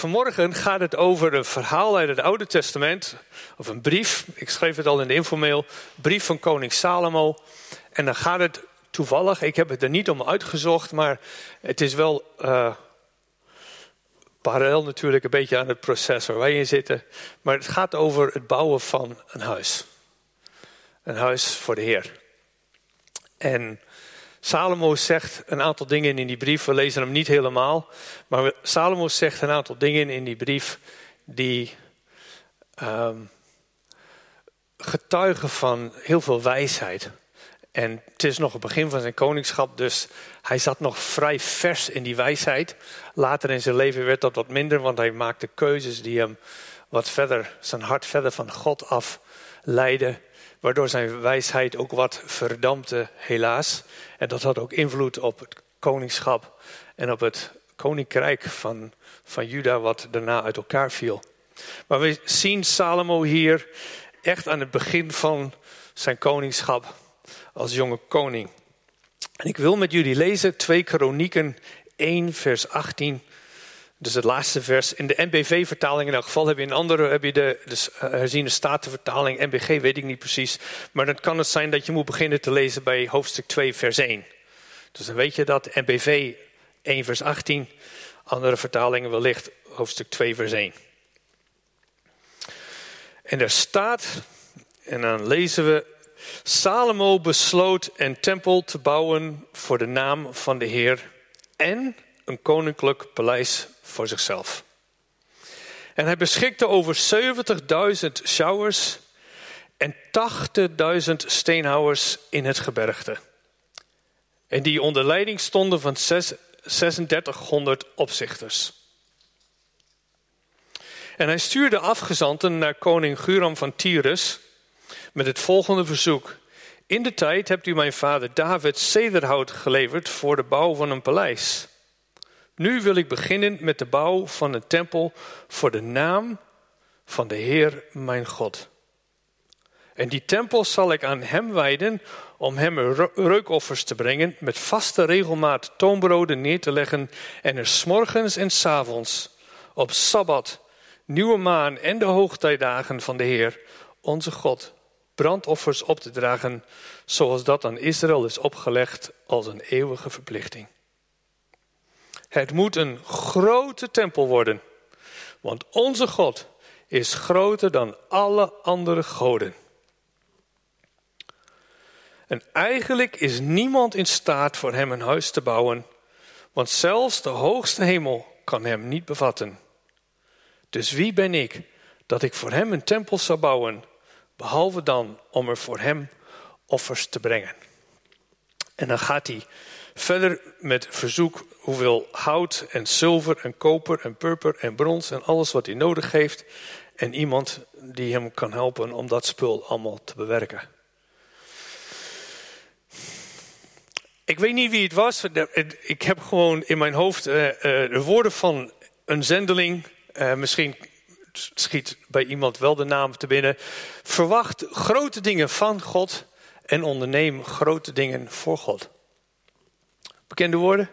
vanmorgen gaat het over een verhaal uit het Oude Testament, of een brief. Ik schreef het al in de informeel, brief van koning Salomo. En dan gaat het toevallig, ik heb het er niet om uitgezocht, maar het is wel uh, parallel natuurlijk een beetje aan het proces waar wij in zitten. Maar het gaat over het bouwen van een huis. Een huis voor de Heer. En Salomo zegt een aantal dingen in die brief. We lezen hem niet helemaal. Maar Salomo zegt een aantal dingen in die brief die um, getuigen van heel veel wijsheid. En het is nog het begin van zijn koningschap, dus hij zat nog vrij vers in die wijsheid. Later in zijn leven werd dat wat minder, want hij maakte keuzes die hem wat verder, zijn hart verder van God af leidden. Waardoor zijn wijsheid ook wat verdampte, helaas. En dat had ook invloed op het koningschap en op het koninkrijk van, van Juda, wat daarna uit elkaar viel. Maar we zien Salomo hier echt aan het begin van zijn koningschap als jonge koning. En ik wil met jullie lezen 2 Kronieken 1, vers 18. Dus het laatste vers. In de NBV-vertaling in elk geval heb je een andere, heb je de, de eh, herziene statenvertaling. NBG weet ik niet precies. Maar dan kan het zijn dat je moet beginnen te lezen bij hoofdstuk 2, vers 1. Dus dan weet je dat NBV 1, vers 18. Andere vertalingen wellicht hoofdstuk 2, vers 1. En daar staat, en dan lezen we Salomo besloot een tempel te bouwen voor de naam van de Heer en een koninklijk paleis voor zichzelf. En hij beschikte over 70.000 showers en 80.000 steenhouwers in het gebergte. En die onder leiding stonden van 3600 opzichters. En hij stuurde afgezanten naar koning Guram van Tyrus met het volgende verzoek. In de tijd hebt u mijn vader David cederhout geleverd voor de bouw van een paleis. Nu wil ik beginnen met de bouw van een tempel voor de naam van de Heer mijn God. En die tempel zal ik aan hem wijden om hem reukoffers te brengen, met vaste regelmaat toonbroden neer te leggen en er smorgens en s avonds, op Sabbat, nieuwe maan en de hoogtijdagen van de Heer, onze God, brandoffers op te dragen, zoals dat aan Israël is opgelegd als een eeuwige verplichting. Het moet een grote tempel worden, want onze God is groter dan alle andere goden. En eigenlijk is niemand in staat voor hem een huis te bouwen, want zelfs de hoogste hemel kan hem niet bevatten. Dus wie ben ik dat ik voor hem een tempel zou bouwen Behalve dan om er voor hem offers te brengen. En dan gaat hij verder met verzoek hoeveel hout en zilver en koper en purper en brons en alles wat hij nodig heeft. En iemand die hem kan helpen om dat spul allemaal te bewerken. Ik weet niet wie het was. Ik heb gewoon in mijn hoofd uh, uh, de woorden van een zendeling. Uh, misschien schiet bij iemand wel de naam te binnen. Verwacht grote dingen van God en onderneem grote dingen voor God. Bekende woorden?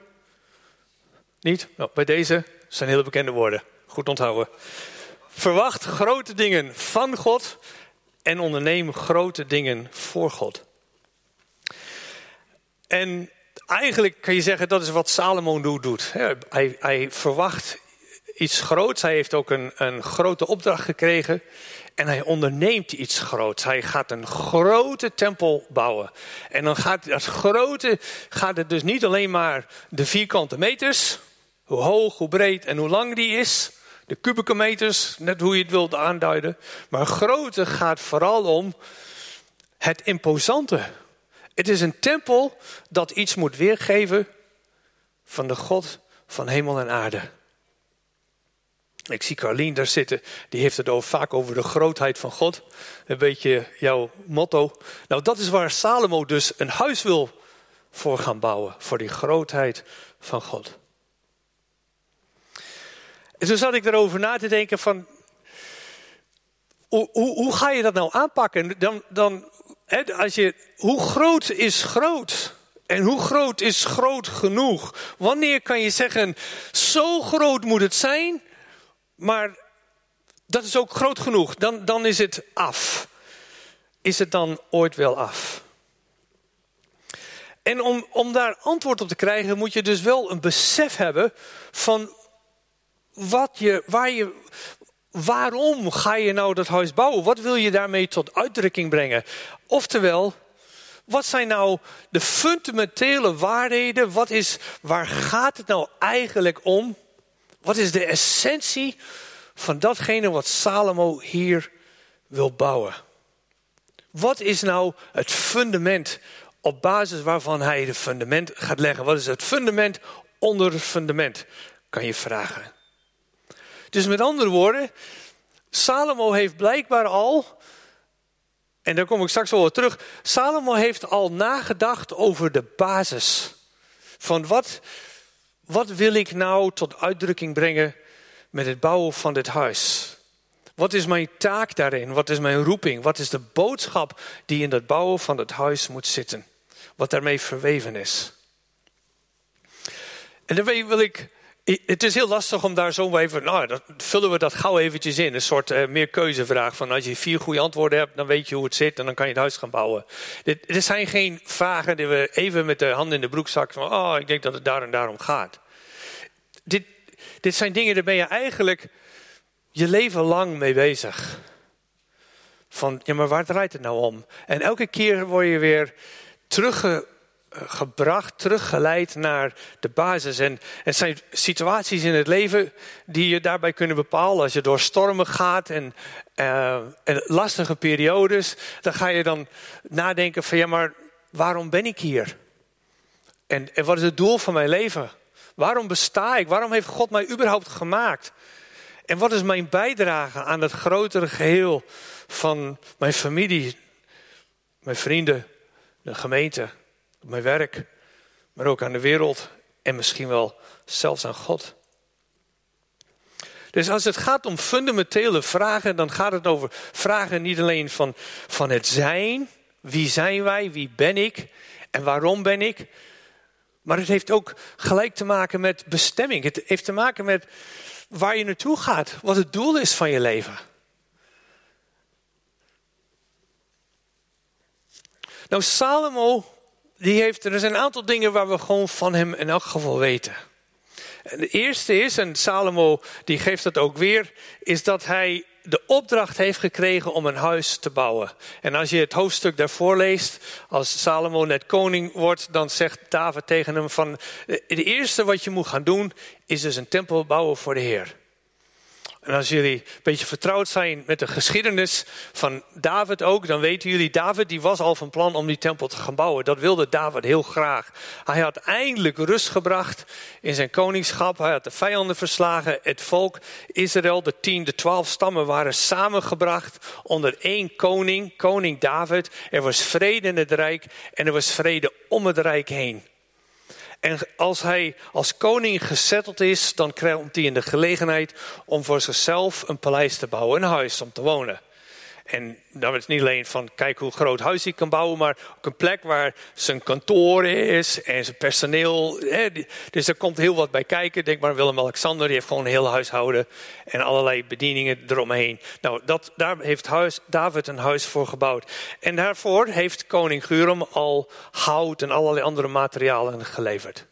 Niet? Nou, bij deze zijn hele bekende woorden. Goed onthouden. Verwacht grote dingen van God en onderneem grote dingen voor God. En eigenlijk kan je zeggen dat is wat Salomo doet. Hij, hij verwacht iets groots. Hij heeft ook een, een grote opdracht gekregen. En hij onderneemt iets groots. Hij gaat een grote tempel bouwen. En dan gaat dat grote, gaat het dus niet alleen maar de vierkante meters. Hoe hoog, hoe breed en hoe lang die is. De kubieke meters, net hoe je het wilt aanduiden. Maar grote gaat vooral om het imposante. Het is een tempel dat iets moet weergeven van de God van hemel en aarde. Ik zie Carlien daar zitten, die heeft het over, vaak over de grootheid van God. Een beetje jouw motto. Nou, dat is waar Salomo dus een huis wil voor gaan bouwen, voor die grootheid van God. En toen zat ik erover na te denken van, hoe, hoe, hoe ga je dat nou aanpakken? Dan, dan, als je, hoe groot is groot? En hoe groot is groot genoeg? Wanneer kan je zeggen, zo groot moet het zijn Maar dat is ook groot genoeg. Dan, dan is het af. Is het dan ooit wel af? En om, om daar antwoord op te krijgen, moet je dus wel een besef hebben van wat je, waar je, waarom ga je nou dat huis bouwen? Wat wil je daarmee tot uitdrukking brengen? Oftewel, wat zijn nou de fundamentele waarheden? Wat is, waar gaat het nou eigenlijk om? Wat is de essentie van datgene wat Salomo hier wil bouwen? Wat is nou het fundament op basis waarvan hij het fundament gaat leggen? Wat is het fundament onder het fundament? Kan je vragen. Dus met andere woorden, Salomo heeft blijkbaar al, en daar kom ik straks wel weer terug, Salomo heeft al nagedacht over de basis. Van wat, wat wil ik nou tot uitdrukking brengen met het bouwen van dit huis? Wat is mijn taak daarin? Wat is mijn roeping? Wat is de boodschap die in het bouwen van het huis moet zitten? Wat daarmee verweven is. En daarmee wil ik het is heel lastig om daar zo even, nou, dat, vullen we dat gauw eventjes in. Een soort uh, meer keuzevraag van als je vier goede antwoorden hebt, dan weet je hoe het zit en dan kan je het huis gaan bouwen. Dit, zijn geen vragen die we even met de hand in de broekzak van, oh, ik denk dat het daar en daarom gaat. Dit, dit zijn dingen, daar ben je eigenlijk je leven lang mee bezig. Van, ja, maar waar draait het nou om? En elke keer word je weer terugge gebracht, teruggeleid naar de basis. En het zijn situaties in het leven die je daarbij kunnen bepalen. Als je door stormen gaat en, uh, en lastige periodes, dan ga je dan nadenken van ja, maar waarom ben ik hier? En, en wat is het doel van mijn leven? Waarom besta ik? Waarom heeft God mij überhaupt gemaakt? En wat is mijn bijdrage aan het grotere geheel van mijn familie, mijn vrienden, de gemeente? Op mijn werk, maar ook aan de wereld en misschien wel zelfs aan God. Dus als het gaat om fundamentele vragen, dan gaat het over vragen niet alleen van, van het zijn, wie zijn wij, wie ben ik en waarom ben ik, maar het heeft ook gelijk te maken met bestemming. Het heeft te maken met waar je naartoe gaat, wat het doel is van je leven. Nou, Salomo die heeft, er zijn een aantal dingen waar we gewoon van hem in elk geval weten. En de eerste is, en Salomo die geeft dat ook weer, is dat hij de opdracht heeft gekregen om een huis te bouwen. En als je het hoofdstuk daarvoor leest, als Salomo net koning wordt, dan zegt David tegen hem van, de eerste wat je moet gaan doen, is dus een tempel bouwen voor de Heer. En als jullie een beetje vertrouwd zijn met de geschiedenis van David ook, dan weten jullie, David die was al van plan om die tempel te gaan bouwen. Dat wilde David heel graag. Hij had eindelijk rust gebracht in zijn koningschap. Hij had de vijanden verslagen. Het volk Israël, de tien, de twaalf stammen waren samengebracht onder één koning, koning David. Er was vrede in het rijk en er was vrede om het rijk heen. En als hij als koning gezetteld is, dan krijgt hij in de gelegenheid om voor zichzelf een paleis te bouwen, een huis om te wonen. En dan is het niet alleen van kijk hoe groot huis hij kan bouwen, maar ook een plek waar zijn kantoor is en zijn personeel. Hè, dus er komt heel wat bij kijken. Denk maar Willem-Alexander, die heeft gewoon een heel huishouden en allerlei bedieningen eromheen. Nou, dat, daar heeft huis, David een huis voor gebouwd. En daarvoor heeft koning Gurum al hout en allerlei andere materialen geleverd.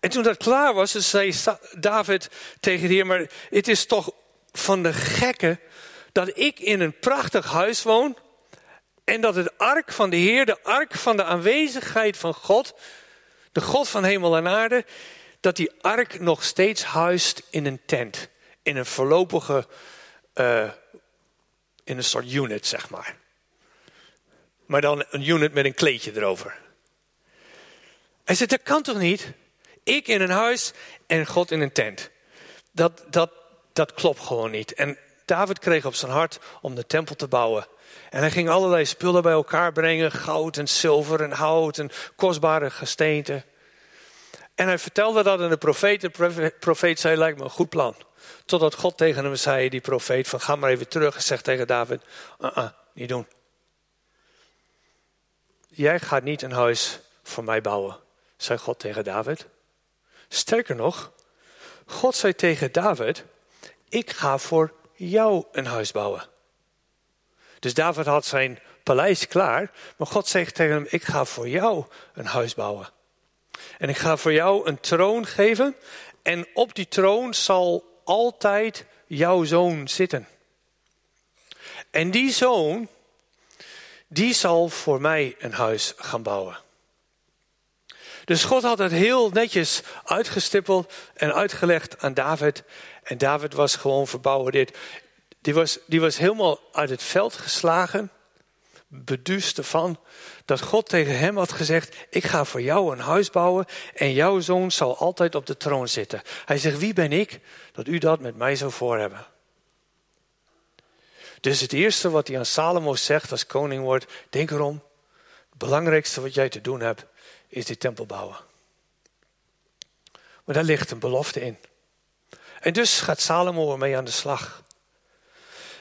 En toen dat klaar was, zei David tegen de heer, maar het is toch van de gekken dat ik in een prachtig huis woon en dat het ark van de Heer, de ark van de aanwezigheid van God, de God van hemel en aarde, dat die ark nog steeds huist in een tent, in een voorlopige, uh, in een soort unit, zeg maar. Maar dan een unit met een kleedje erover. Hij zegt, dat kan toch niet? Ik in een huis en God in een tent. Dat, dat, dat klopt gewoon niet. En David kreeg op zijn hart om de tempel te bouwen. En hij ging allerlei spullen bij elkaar brengen: goud en zilver en hout en kostbare gesteenten. En hij vertelde dat aan de profeet. De profeet zei: Lijkt me een goed plan. Totdat God tegen hem zei, die profeet: van Ga maar even terug. En zegt tegen David: uh -uh, Niet doen. Jij gaat niet een huis voor mij bouwen, zei God tegen David. Sterker nog, God zei tegen David: ik ga voor jou een huis bouwen. Dus David had zijn paleis klaar, maar God zegt tegen hem, ik ga voor jou een huis bouwen. En ik ga voor jou een troon geven en op die troon zal altijd jouw zoon zitten. En die zoon, die zal voor mij een huis gaan bouwen. Dus God had het heel netjes uitgestippeld en uitgelegd aan David. En David was gewoon verbouwereerd. Die was, die was helemaal uit het veld geslagen, beduust ervan dat God tegen hem had gezegd: Ik ga voor jou een huis bouwen en jouw zoon zal altijd op de troon zitten. Hij zegt: Wie ben ik dat u dat met mij zou voor hebben? Dus het eerste wat hij aan Salomo zegt als koning wordt: Denk erom, het belangrijkste wat jij te doen hebt, is die tempel bouwen. Maar daar ligt een belofte in. En dus gaat Salomo ermee aan de slag.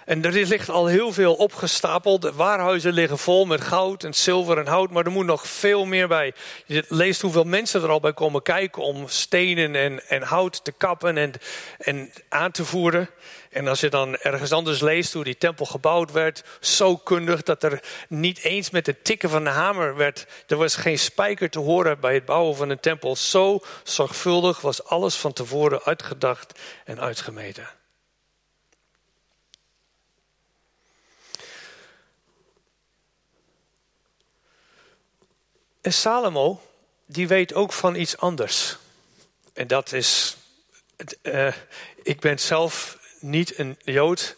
En er ligt al heel veel opgestapeld. De waarhuizen liggen vol met goud en zilver en hout, maar er moet nog veel meer bij. Je leest hoeveel mensen er al bij komen kijken om stenen en, en hout te kappen en, en aan te voeren. En als je dan ergens anders leest hoe die tempel gebouwd werd, zo kundig dat er niet eens met het tikken van de hamer werd. Er was geen spijker te horen bij het bouwen van een tempel. Zo zorgvuldig was alles van tevoren uitgedacht en uitgemeten. En Salomo, die weet ook van iets anders. En dat is, uh, ik ben zelf niet een Jood.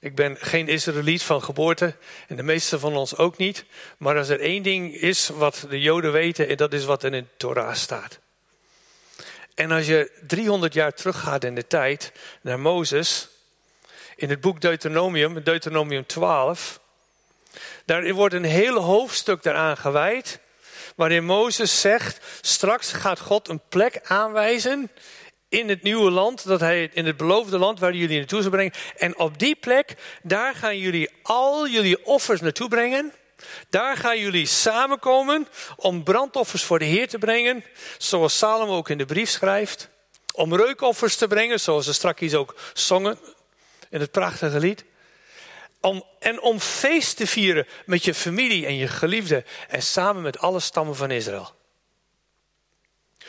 Ik ben geen Israëliet van geboorte en de meeste van ons ook niet. Maar als er één ding is wat de Joden weten, en dat is wat in de Torah staat. En als je 300 jaar teruggaat in de tijd naar Mozes, in het boek Deuteronomium, Deuteronomium 12, daar wordt een hele hoofdstuk daaraan gewijd, waarin Mozes zegt, straks gaat God een plek aanwijzen in het nieuwe land, dat hij in het beloofde land waar jullie naartoe zal brengen. En op die plek, daar gaan jullie al jullie offers naartoe brengen. Daar gaan jullie samenkomen om brandoffers voor de Heer te brengen, zoals Salomo ook in de brief schrijft. Om reukoffers te brengen, zoals ze straks ook zongen in het prachtige lied. En om feest te vieren met je familie en je geliefden en samen met alle stammen van Israël.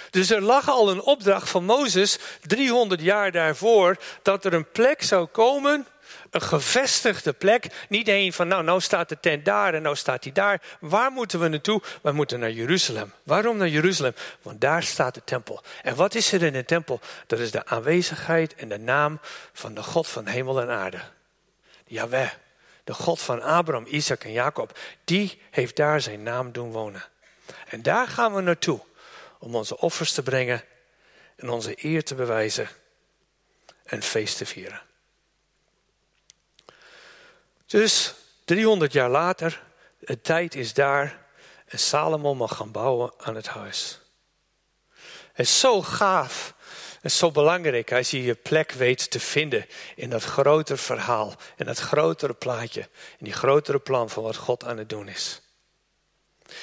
Dus er lag al een opdracht van Mozes 300 jaar daarvoor dat er een plek zou komen, een gevestigde plek. Niet een van, nou, nou staat de tent daar en nou staat die daar. Waar moeten we naartoe? We moeten naar Jeruzalem. Waarom naar Jeruzalem? Want daar staat de tempel. En wat is er in de tempel? Dat is de aanwezigheid en de naam van de God van hemel en aarde. Jawel, de God van Abraham, Isaac en Jacob. Die heeft daar zijn naam doen wonen. En daar gaan we naartoe om onze offers te brengen en onze eer te bewijzen en feest te vieren. Dus 300 jaar later, de tijd is daar en Salomo mag gaan bouwen aan het huis. Het is zo gaaf en zo belangrijk als je je plek weet te vinden in dat grotere verhaal, in dat grotere plaatje, in die grotere plan van wat God aan het doen is.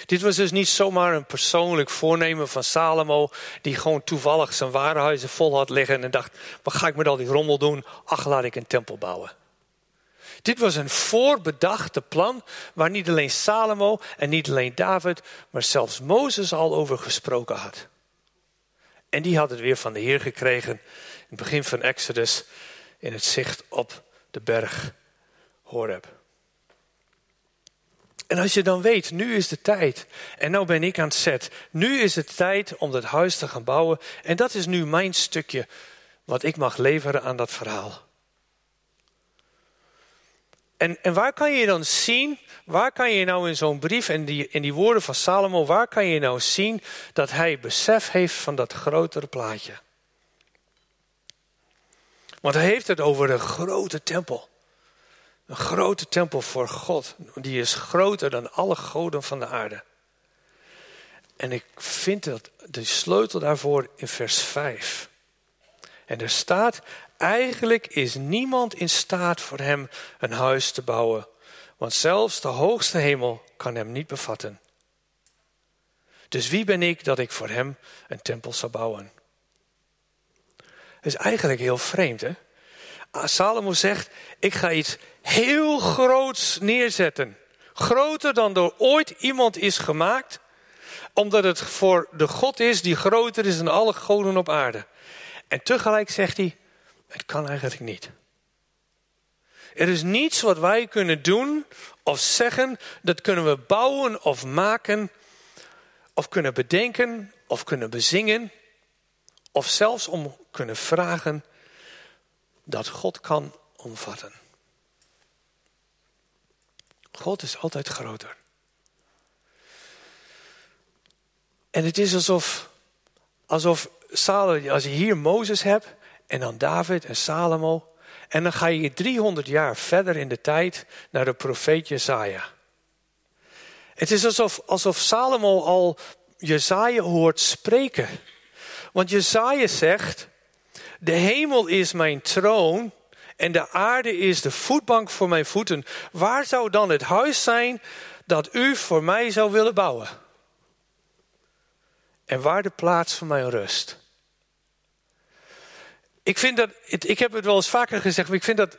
Dit was dus niet zomaar een persoonlijk voornemen van Salomo, die gewoon toevallig zijn warenhuizen vol had liggen en dacht: wat ga ik met al die rommel doen? Ach, laat ik een tempel bouwen. Dit was een voorbedachte plan waar niet alleen Salomo en niet alleen David, maar zelfs Mozes al over gesproken had. En die had het weer van de Heer gekregen in het begin van Exodus in het zicht op de berg Horeb. En als je dan weet, nu is de tijd. En nou ben ik aan het zet. Nu is het tijd om dat huis te gaan bouwen. En dat is nu mijn stukje wat ik mag leveren aan dat verhaal. En, en waar kan je dan zien, waar kan je nou in zo'n brief en die, in die woorden van Salomo, waar kan je nou zien dat hij besef heeft van dat grotere plaatje? Want hij heeft het over de grote tempel. Een grote tempel voor God. Die is groter dan alle goden van de aarde. En ik vind dat de sleutel daarvoor in vers 5. En er staat, eigenlijk is niemand in staat voor hem een huis te bouwen. Want zelfs de hoogste hemel kan hem niet bevatten. Dus wie ben ik dat ik voor hem een tempel zou bouwen? Het is eigenlijk heel vreemd, hè? Salomo zegt, ik ga iets heel groots neerzetten. Groter dan door ooit iemand is gemaakt. Omdat het voor de God is die groter is dan alle goden op aarde. En tegelijk zegt hij, het kan eigenlijk niet. Er is niets wat wij kunnen doen of zeggen, dat kunnen we bouwen of maken, of kunnen bedenken of kunnen bezingen, of zelfs om kunnen vragen dat God kan omvatten. God is altijd groter. En het is alsof, alsof als je hier Mozes hebt en dan David en Salomo. En dan ga je 300 jaar verder in de tijd naar de profeet Jezaja. Het is alsof, alsof Salomo al Jezaja hoort spreken. Want Jezaja zegt, de hemel is mijn troon en de aarde is de voetbank voor mijn voeten. Waar zou dan het huis zijn dat u voor mij zou willen bouwen? En waar de plaats van mijn rust? Ik vind dat, ik heb het wel eens vaker gezegd, maar ik vind dat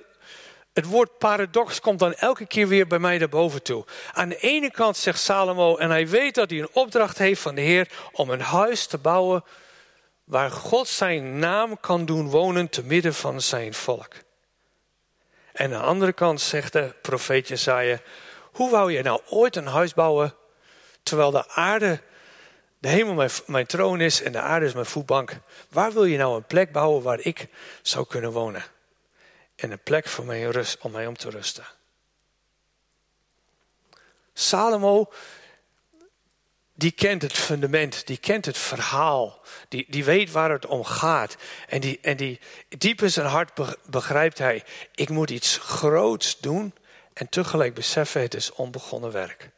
het woord paradox komt dan elke keer weer bij mij naar boven toe. Aan de ene kant zegt Salomo, en hij weet dat hij een opdracht heeft van de Heer om een huis te bouwen waar God zijn naam kan doen wonen te midden van zijn volk. En aan de andere kant zegt de profeet Jesaja, hoe wou je nou ooit een huis bouwen terwijl de aarde, de hemel mijn, mijn troon is en de aarde is mijn voetbank? Waar wil je nou een plek bouwen waar ik zou kunnen wonen? En een plek voor mij rust, om mij om te rusten. Salomo die kent het fundament, die kent het verhaal, die, die weet waar het om gaat. En, die, en die, diep in zijn hart begrijpt hij, ik moet iets groots doen en tegelijk beseffen, het is onbegonnen werk.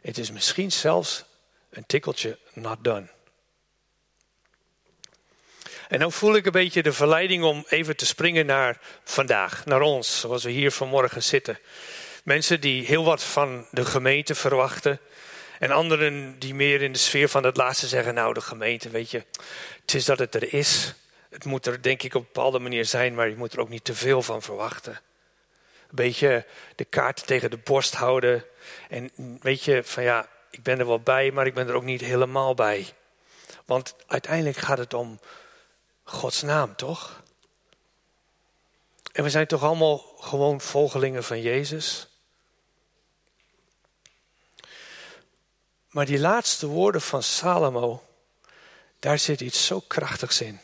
Het is misschien zelfs een tikkeltje not done. En dan voel ik een beetje de verleiding om even te springen naar vandaag, naar ons, zoals we hier vanmorgen zitten. Mensen die heel wat van de gemeente verwachten, en anderen die meer in de sfeer van het laatste zeggen, nou de gemeente, weet je, het is dat het er is. Het moet er denk ik op een bepaalde manier zijn, maar je moet er ook niet te veel van verwachten. Een beetje de kaart tegen de borst houden. En weet je, van ja, ik ben er wel bij, maar ik ben er ook niet helemaal bij. Want uiteindelijk gaat het om Gods naam, toch? En we zijn toch allemaal gewoon volgelingen van Jezus? Maar die laatste woorden van Salomo, daar zit iets zo krachtigs in.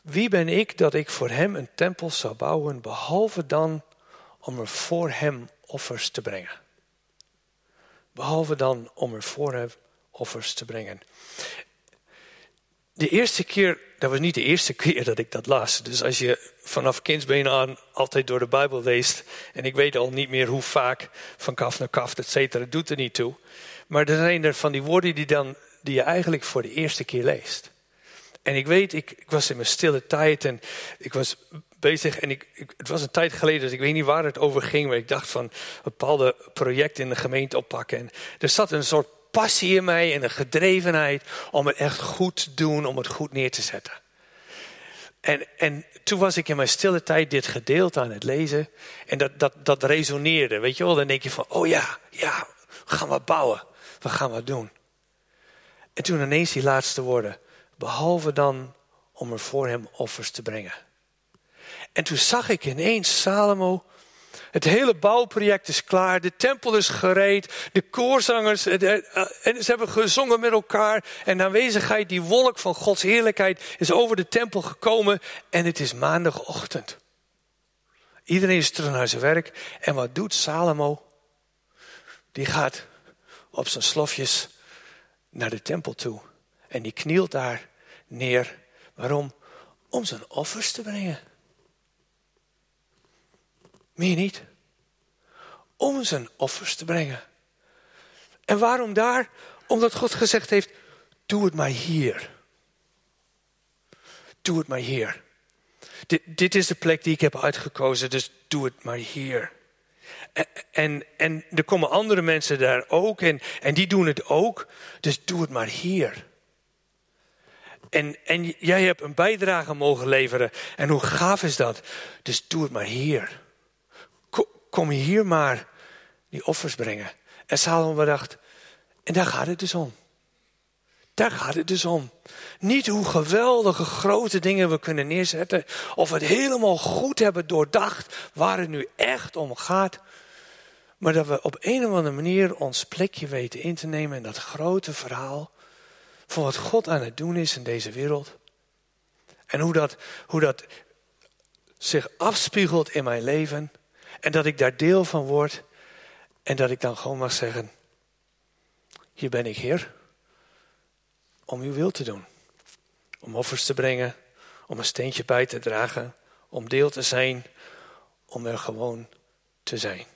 Wie ben ik dat ik voor hem een tempel zou bouwen, behalve dan om er voor hem offers te brengen? Behalve dan om er voor hem offers te brengen. De eerste keer, dat was niet de eerste keer dat ik dat las. Dus als je vanaf kindsbeen aan altijd door de Bijbel leest. En ik weet al niet meer hoe vaak, van kaf naar kaf, et cetera, doet er niet toe. Maar er zijn er van die woorden die, dan, die je eigenlijk voor de eerste keer leest. En ik weet, ik, was in mijn stille tijd en ik was bezig. En ik, het was een tijd geleden, dus ik weet niet waar het over ging. Maar ik dacht van een bepaalde project in de gemeente oppakken. En er zat een soort passie in mij en een gedrevenheid om het echt goed te doen, om het goed neer te zetten. En, en toen was ik in mijn stille tijd dit gedeelte aan het lezen. En dat, dat, dat resoneerde, weet je wel. Dan denk je van, oh ja, ja, we gaan wat bouwen. We gaan wat doen. En toen ineens die laatste woorden. Behalve dan om er voor hem offers te brengen. En toen zag ik ineens Salomo het hele bouwproject is klaar. De tempel is gereed. De koorzangers. Eh, en ze hebben gezongen met elkaar. En de aanwezigheid, die wolk van Gods heerlijkheid, is over de tempel gekomen. En het is maandagochtend. Iedereen is terug naar zijn werk. En wat doet Salomo? Die gaat op zijn slofjes naar de tempel toe. En die knielt daar neer. Waarom? Om zijn offers te brengen. Meer niet. Om zijn offers te brengen. En waarom daar? Omdat God gezegd heeft: Doe het maar hier. Doe het maar hier. Dit, dit is de plek die ik heb uitgekozen, dus doe het maar hier. En, en, en er komen andere mensen daar ook en, en die doen het ook, dus doe het maar hier. En, en jij hebt een bijdrage mogen leveren. En hoe gaaf is dat? Dus doe het maar hier. Kom hier maar die offers brengen. En Salomo bedacht, en daar gaat het dus om. Daar gaat het dus om. Niet hoe geweldige grote dingen we kunnen neerzetten. Of we het helemaal goed hebben doordacht waar het nu echt om gaat. Maar dat we op een of andere manier ons plekje weten in te nemen in dat grote verhaal. Van wat God aan het doen is in deze wereld. En hoe dat, hoe dat zich afspiegelt in mijn leven. En dat ik daar deel van word. En dat ik dan gewoon mag zeggen: Hier ben ik, Heer. Om uw wil te doen. Om offers te brengen. Om een steentje bij te dragen. Om deel te zijn. Om er gewoon te zijn.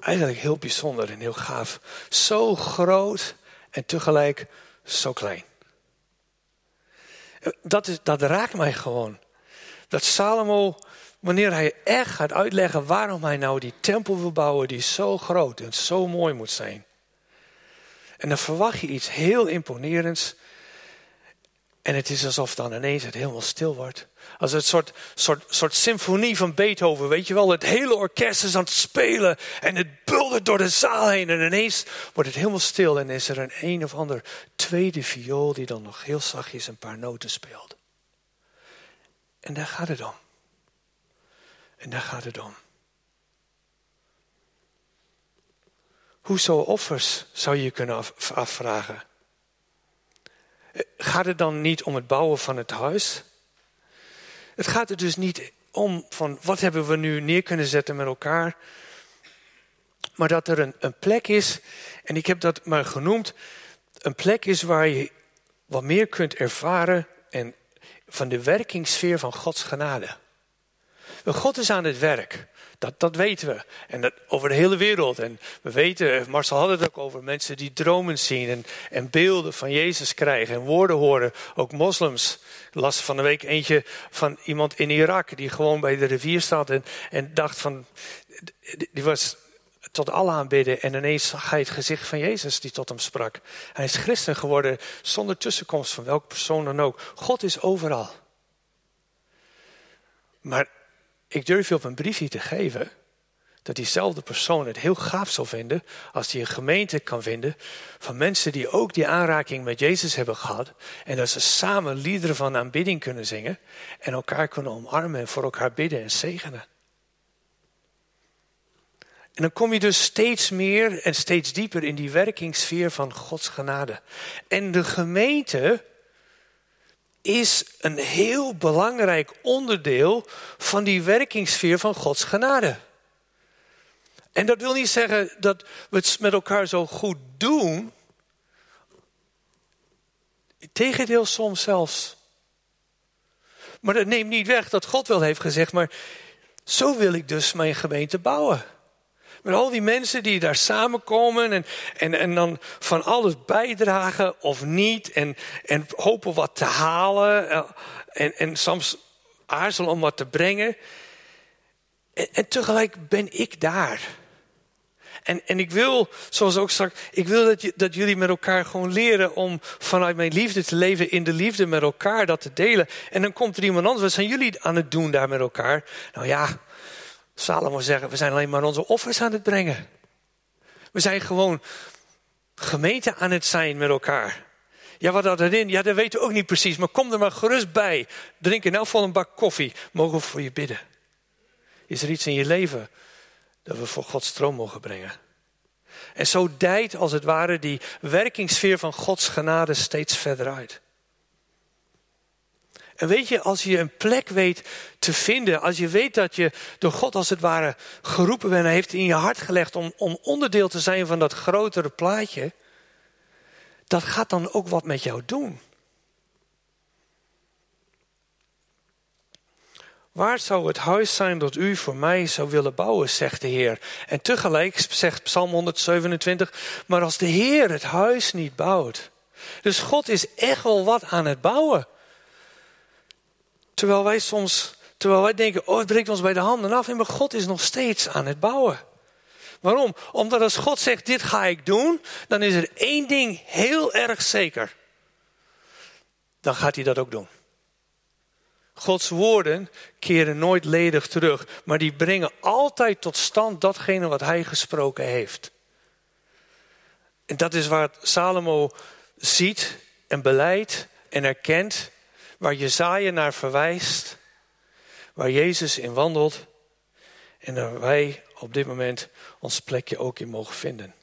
Eigenlijk heel bijzonder en heel gaaf. Zo groot en tegelijk zo klein. Dat, is, dat raakt mij gewoon. Dat Salomo, wanneer hij echt gaat uitleggen waarom hij nou die tempel wil bouwen die zo groot en zo mooi moet zijn. En dan verwacht je iets heel imponerends. En het is alsof dan ineens het helemaal stil wordt. Als een soort, soort, soort symfonie van Beethoven, weet je wel. Het hele orkest is aan het spelen en het buldert door de zaal heen. En ineens wordt het helemaal stil en is er een een of ander tweede viool die dan nog heel zachtjes een paar noten speelt. En daar gaat het om. En daar gaat het om. Hoezo offers zou je kunnen afvragen? Gaat het dan niet om het bouwen van het huis? Het gaat er dus niet om van wat hebben we nu neer kunnen zetten met elkaar. Maar dat er een, een plek is, en ik heb dat maar genoemd, een plek is waar je wat meer kunt ervaren en van de werkingssfeer van Gods genade. God is aan het werk. Dat, dat weten we. En dat over de hele wereld. En we weten, Marcel had het ook over mensen die dromen zien en, en beelden van Jezus krijgen en woorden horen. Ook moslims. Ik las van de week eentje van iemand in Irak die gewoon bij de rivier staat en, en dacht van, die was tot Allah aanbidden en ineens zag hij het gezicht van Jezus die tot hem sprak. Hij is christen geworden zonder tussenkomst van welke persoon dan ook. God is overal. Maar ik durf je op een briefje te geven dat diezelfde persoon het heel gaaf zal vinden als hij een gemeente kan vinden van mensen die ook die aanraking met Jezus hebben gehad en dat ze samen liederen van aanbidding kunnen zingen en elkaar kunnen omarmen en voor elkaar bidden en zegenen. En dan kom je dus steeds meer en steeds dieper in die werkingssfeer van Gods genade. En de gemeente is een heel belangrijk onderdeel van die werkingssfeer van Gods genade. En dat wil niet zeggen dat we het met elkaar zo goed doen. Tegendeel soms zelfs. Maar dat neemt niet weg dat God wel heeft gezegd, maar zo wil ik dus mijn gemeente bouwen. Met al die mensen die daar samenkomen en, en, en dan van alles bijdragen of niet. En, en hopen wat te halen. Eh, en, en soms aarzelen om wat te brengen. En, en tegelijk ben ik daar. En, en ik wil, zoals ook straks, ik wil dat, je, dat jullie met elkaar gewoon leren om vanuit mijn liefde te leven in de liefde met elkaar, dat te delen. En dan komt er iemand anders, wat zijn jullie aan het doen daar met elkaar? Nou ja, Salomo zeggen, we zijn alleen maar onze offers aan het brengen. We zijn gewoon gemeente aan het zijn met elkaar. Ja, wat dat erin? Ja, dat weten we ook niet precies. Maar kom er maar gerust bij. Drink in elk geval een bak koffie. Mogen we voor je bidden? Is er iets in je leven dat we voor Gods stroom mogen brengen? En zo dijt als het ware die werkingssfeer van Gods genade steeds verder uit. En weet je, als je een plek weet te vinden, als je weet dat je door God als het ware geroepen bent, hij heeft in je hart gelegd om, om onderdeel te zijn van dat grotere plaatje, dat gaat dan ook wat met jou doen. Waar zou het huis zijn dat u voor mij zou willen bouwen, zegt de Heer. En tegelijk zegt Psalm 127, maar als de Heer het huis niet bouwt. Dus God is echt wel wat aan het bouwen. Terwijl wij soms, terwijl wij denken, oh het breekt ons bij de handen af. En maar God is nog steeds aan het bouwen. Waarom? Omdat als God zegt, dit ga ik doen, dan is er één ding heel erg zeker. Dan gaat hij dat ook doen. Gods woorden keren nooit ledig terug, maar die brengen altijd tot stand datgene wat hij gesproken heeft. En dat is waar Salomo ziet en beleidt en erkent, waar Jezaja naar verwijst, waar Jezus in wandelt en waar wij op dit moment ons plekje ook in mogen vinden.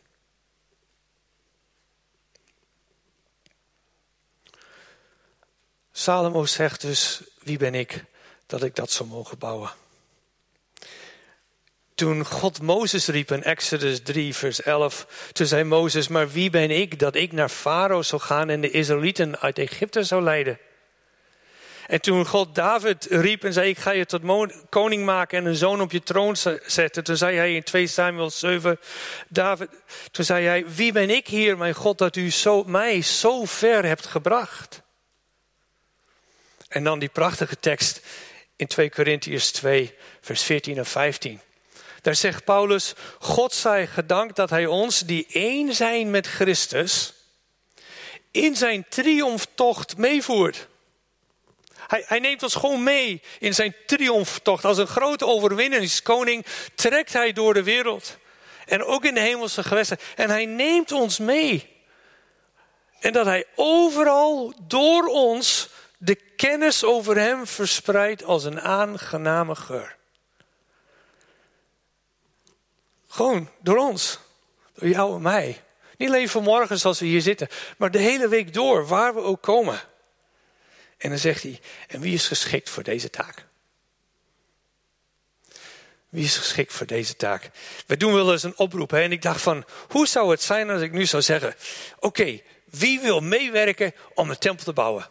Salomo zegt dus, wie ben ik dat ik dat zou mogen bouwen? Toen God Mozes riep in Exodus 3, vers 11, toen zei Mozes, maar wie ben ik dat ik naar Farao zou gaan en de Israëlieten uit Egypte zou leiden? En toen God David riep en zei: Ik ga je tot koning maken en een zoon op je troon zetten. Toen zei hij in 2 Samuel 7, David, toen zei hij: Wie ben ik hier, mijn God, dat u zo, mij zo ver hebt gebracht? En dan die prachtige tekst in 2 Korintiërs 2, vers 14 en 15. Daar zegt Paulus: God zij gedankt dat hij ons, die één zijn met Christus, in zijn triomftocht meevoert. Hij, hij, neemt ons gewoon mee in zijn triomftocht. Als een grote overwinningskoning trekt hij door de wereld. En ook in de hemelse gewesten. En hij neemt ons mee. En dat hij overal door ons de kennis over hem verspreidt als een aangename geur. Gewoon door ons. Door jou en mij. Niet alleen vanmorgen zoals we hier zitten, maar de hele week door, waar we ook komen. En dan zegt hij, en wie is geschikt voor deze taak? Wie is geschikt voor deze taak? We doen wel eens een oproep. Hè? En ik dacht van, hoe zou het zijn als ik nu zou zeggen... Oké, wie wil meewerken om een tempel te bouwen?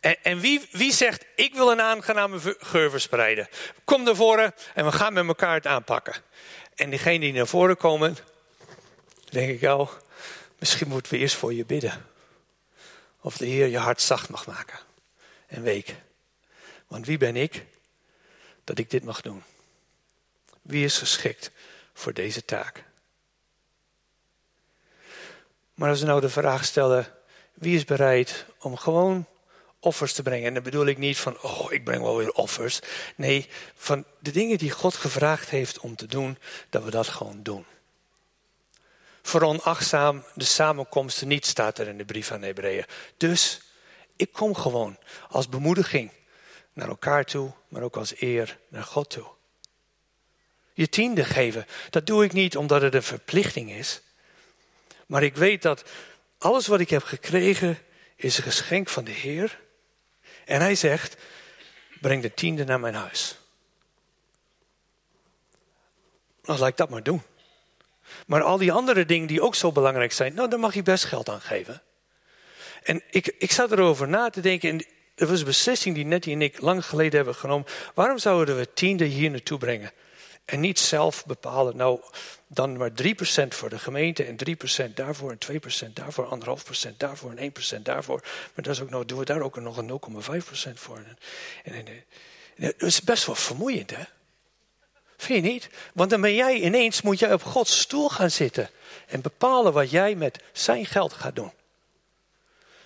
En, en, wie, wie zegt, ik wil een aangename geur verspreiden? Kom naar voren en we gaan met elkaar het aanpakken. En diegenen die naar voren komen, denk ik al, misschien moeten we eerst voor je bidden. Of de Heer je hart zacht mag maken. En week. Want wie ben ik dat ik dit mag doen? Wie is geschikt voor deze taak? Maar als we nou de vraag stellen, wie is bereid om gewoon offers te brengen. En dan bedoel ik niet van, oh, ik breng wel weer offers. Nee, van de dingen die God gevraagd heeft om te doen, dat we dat gewoon doen. Veronachtzaam de samenkomsten niet, staat er in de brief aan Hebreeën. Dus ik kom gewoon als bemoediging naar elkaar toe, maar ook als eer naar God toe. Je tiende geven, dat doe ik niet omdat het een verplichting is. Maar ik weet dat alles wat ik heb gekregen is een geschenk van de Heer. En hij zegt, breng de tiende naar mijn huis. Dan laat ik dat maar doen. Maar al die andere dingen die ook zo belangrijk zijn, nou, daar mag je best geld aan geven. En ik, ik zat erover na te denken, en er was een beslissing die Nettie en ik lang geleden hebben genomen. Waarom zouden we tiende hier naartoe brengen? En niet zelf bepalen, nou, dan maar 3% voor de gemeente en 3% daarvoor en 2% daarvoor, 1,5% daarvoor en 1% daarvoor. Maar dat is ook nog, doen we daar ook nog een 0,5% voor. En, en, en, dat is best wel vermoeiend, hè? Vind je niet? Want dan ben jij ineens, moet jij op Gods stoel gaan zitten en bepalen wat jij met zijn geld gaat doen.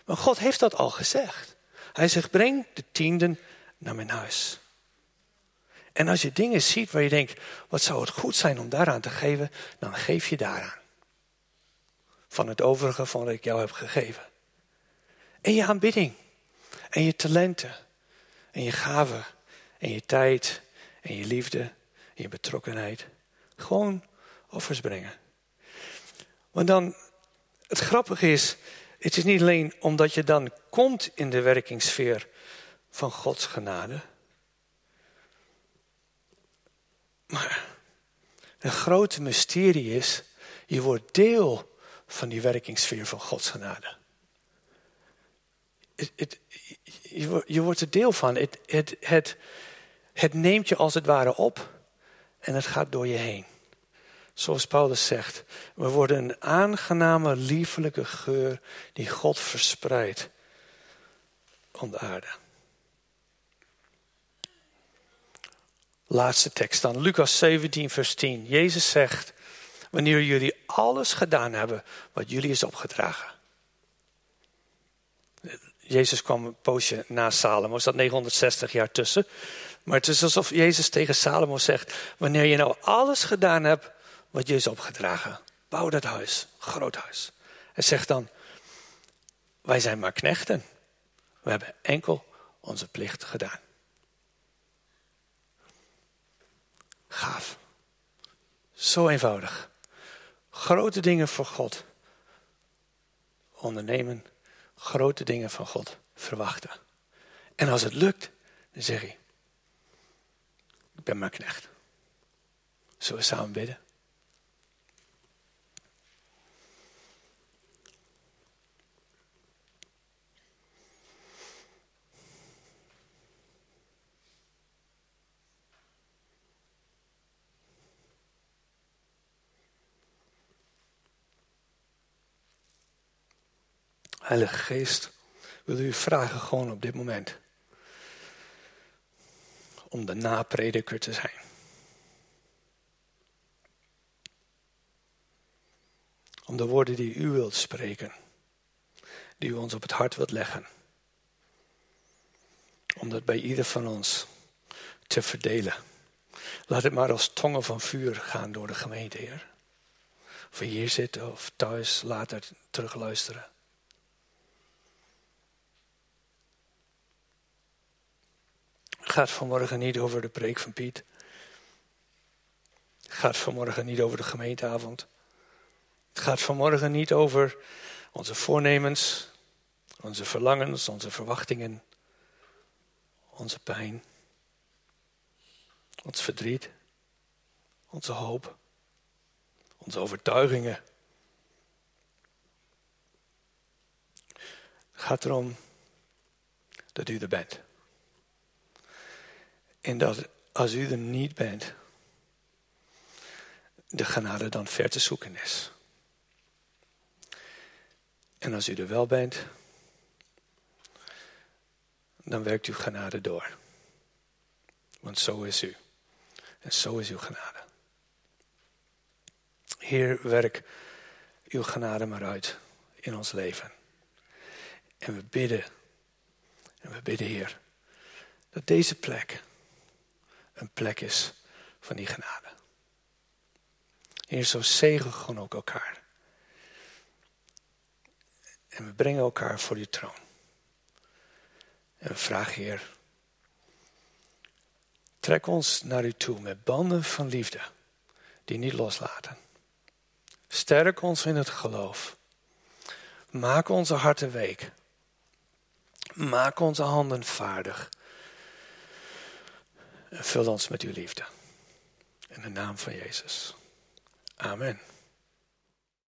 Maar God heeft dat al gezegd. Hij zegt, breng de tienden naar mijn huis. En als je dingen ziet waar je denkt, wat zou het goed zijn om daaraan te geven, dan geef je daaraan. Van het overige van wat ik jou heb gegeven. En je aanbidding. En je talenten. En je gaven. En je tijd. En je liefde. En je betrokkenheid. Gewoon offers brengen. Want dan, het grappige is, het is niet alleen omdat je dan komt in de werkingssfeer van Gods genade. Maar een grote mysterie is, je wordt deel van die werkingssfeer van Gods genade. Het, het, je, wordt er deel van. Het, het, het neemt je als het ware op en het gaat door je heen. Zoals Paulus zegt, we worden een aangename, liefelijke geur die God verspreidt om de aarde. Laatste tekst dan, Lucas 17, vers 10. Jezus zegt, Wanneer jullie alles gedaan hebben wat jullie is opgedragen. Jezus kwam een poosje na Salomo, zat 960 jaar tussen. Maar het is alsof Jezus tegen Salomo zegt: Wanneer je nou alles gedaan hebt wat je is opgedragen, bouw dat huis, groot huis. Hij zegt dan: Wij zijn maar knechten. We hebben enkel onze plicht gedaan. Gaaf. Zo eenvoudig. Grote dingen voor God ondernemen, grote dingen van God verwachten. En als het lukt, dan zeg je, ik ben maar knecht. Zullen we samen bidden? Heilige Geest, wil u vragen gewoon op dit moment om de naprediker te zijn. Om de woorden die u wilt spreken, die u ons op het hart wilt leggen. Om dat bij ieder van ons te verdelen. Laat het maar als tongen van vuur gaan door de gemeente, Heer. Of hier zitten of thuis later terugluisteren. Het gaat vanmorgen niet over de preek van Piet. Het gaat vanmorgen niet over de gemeenteavond. Het gaat vanmorgen niet over onze voornemens, onze verlangens, onze verwachtingen, onze pijn, ons verdriet, onze hoop, onze overtuigingen. Het gaat erom dat u er bent. En dat als u er niet bent, de genade dan ver te zoeken is. En als u er wel bent, dan werkt uw genade door. Want zo is u. En zo is uw genade. Heer, werk uw genade maar uit in ons leven. En we bidden, en we bidden, Heer, dat deze plek een plek is van die genade. Heer, zo zegen ook elkaar. En we brengen elkaar voor uw troon. En we vragen, Heer, trek ons naar u toe met banden van liefde die niet loslaten. Sterk ons in het geloof. Maak onze harten week. Maak onze handen vaardig. En vul ons met uw liefde. In de naam van Jezus. Amen.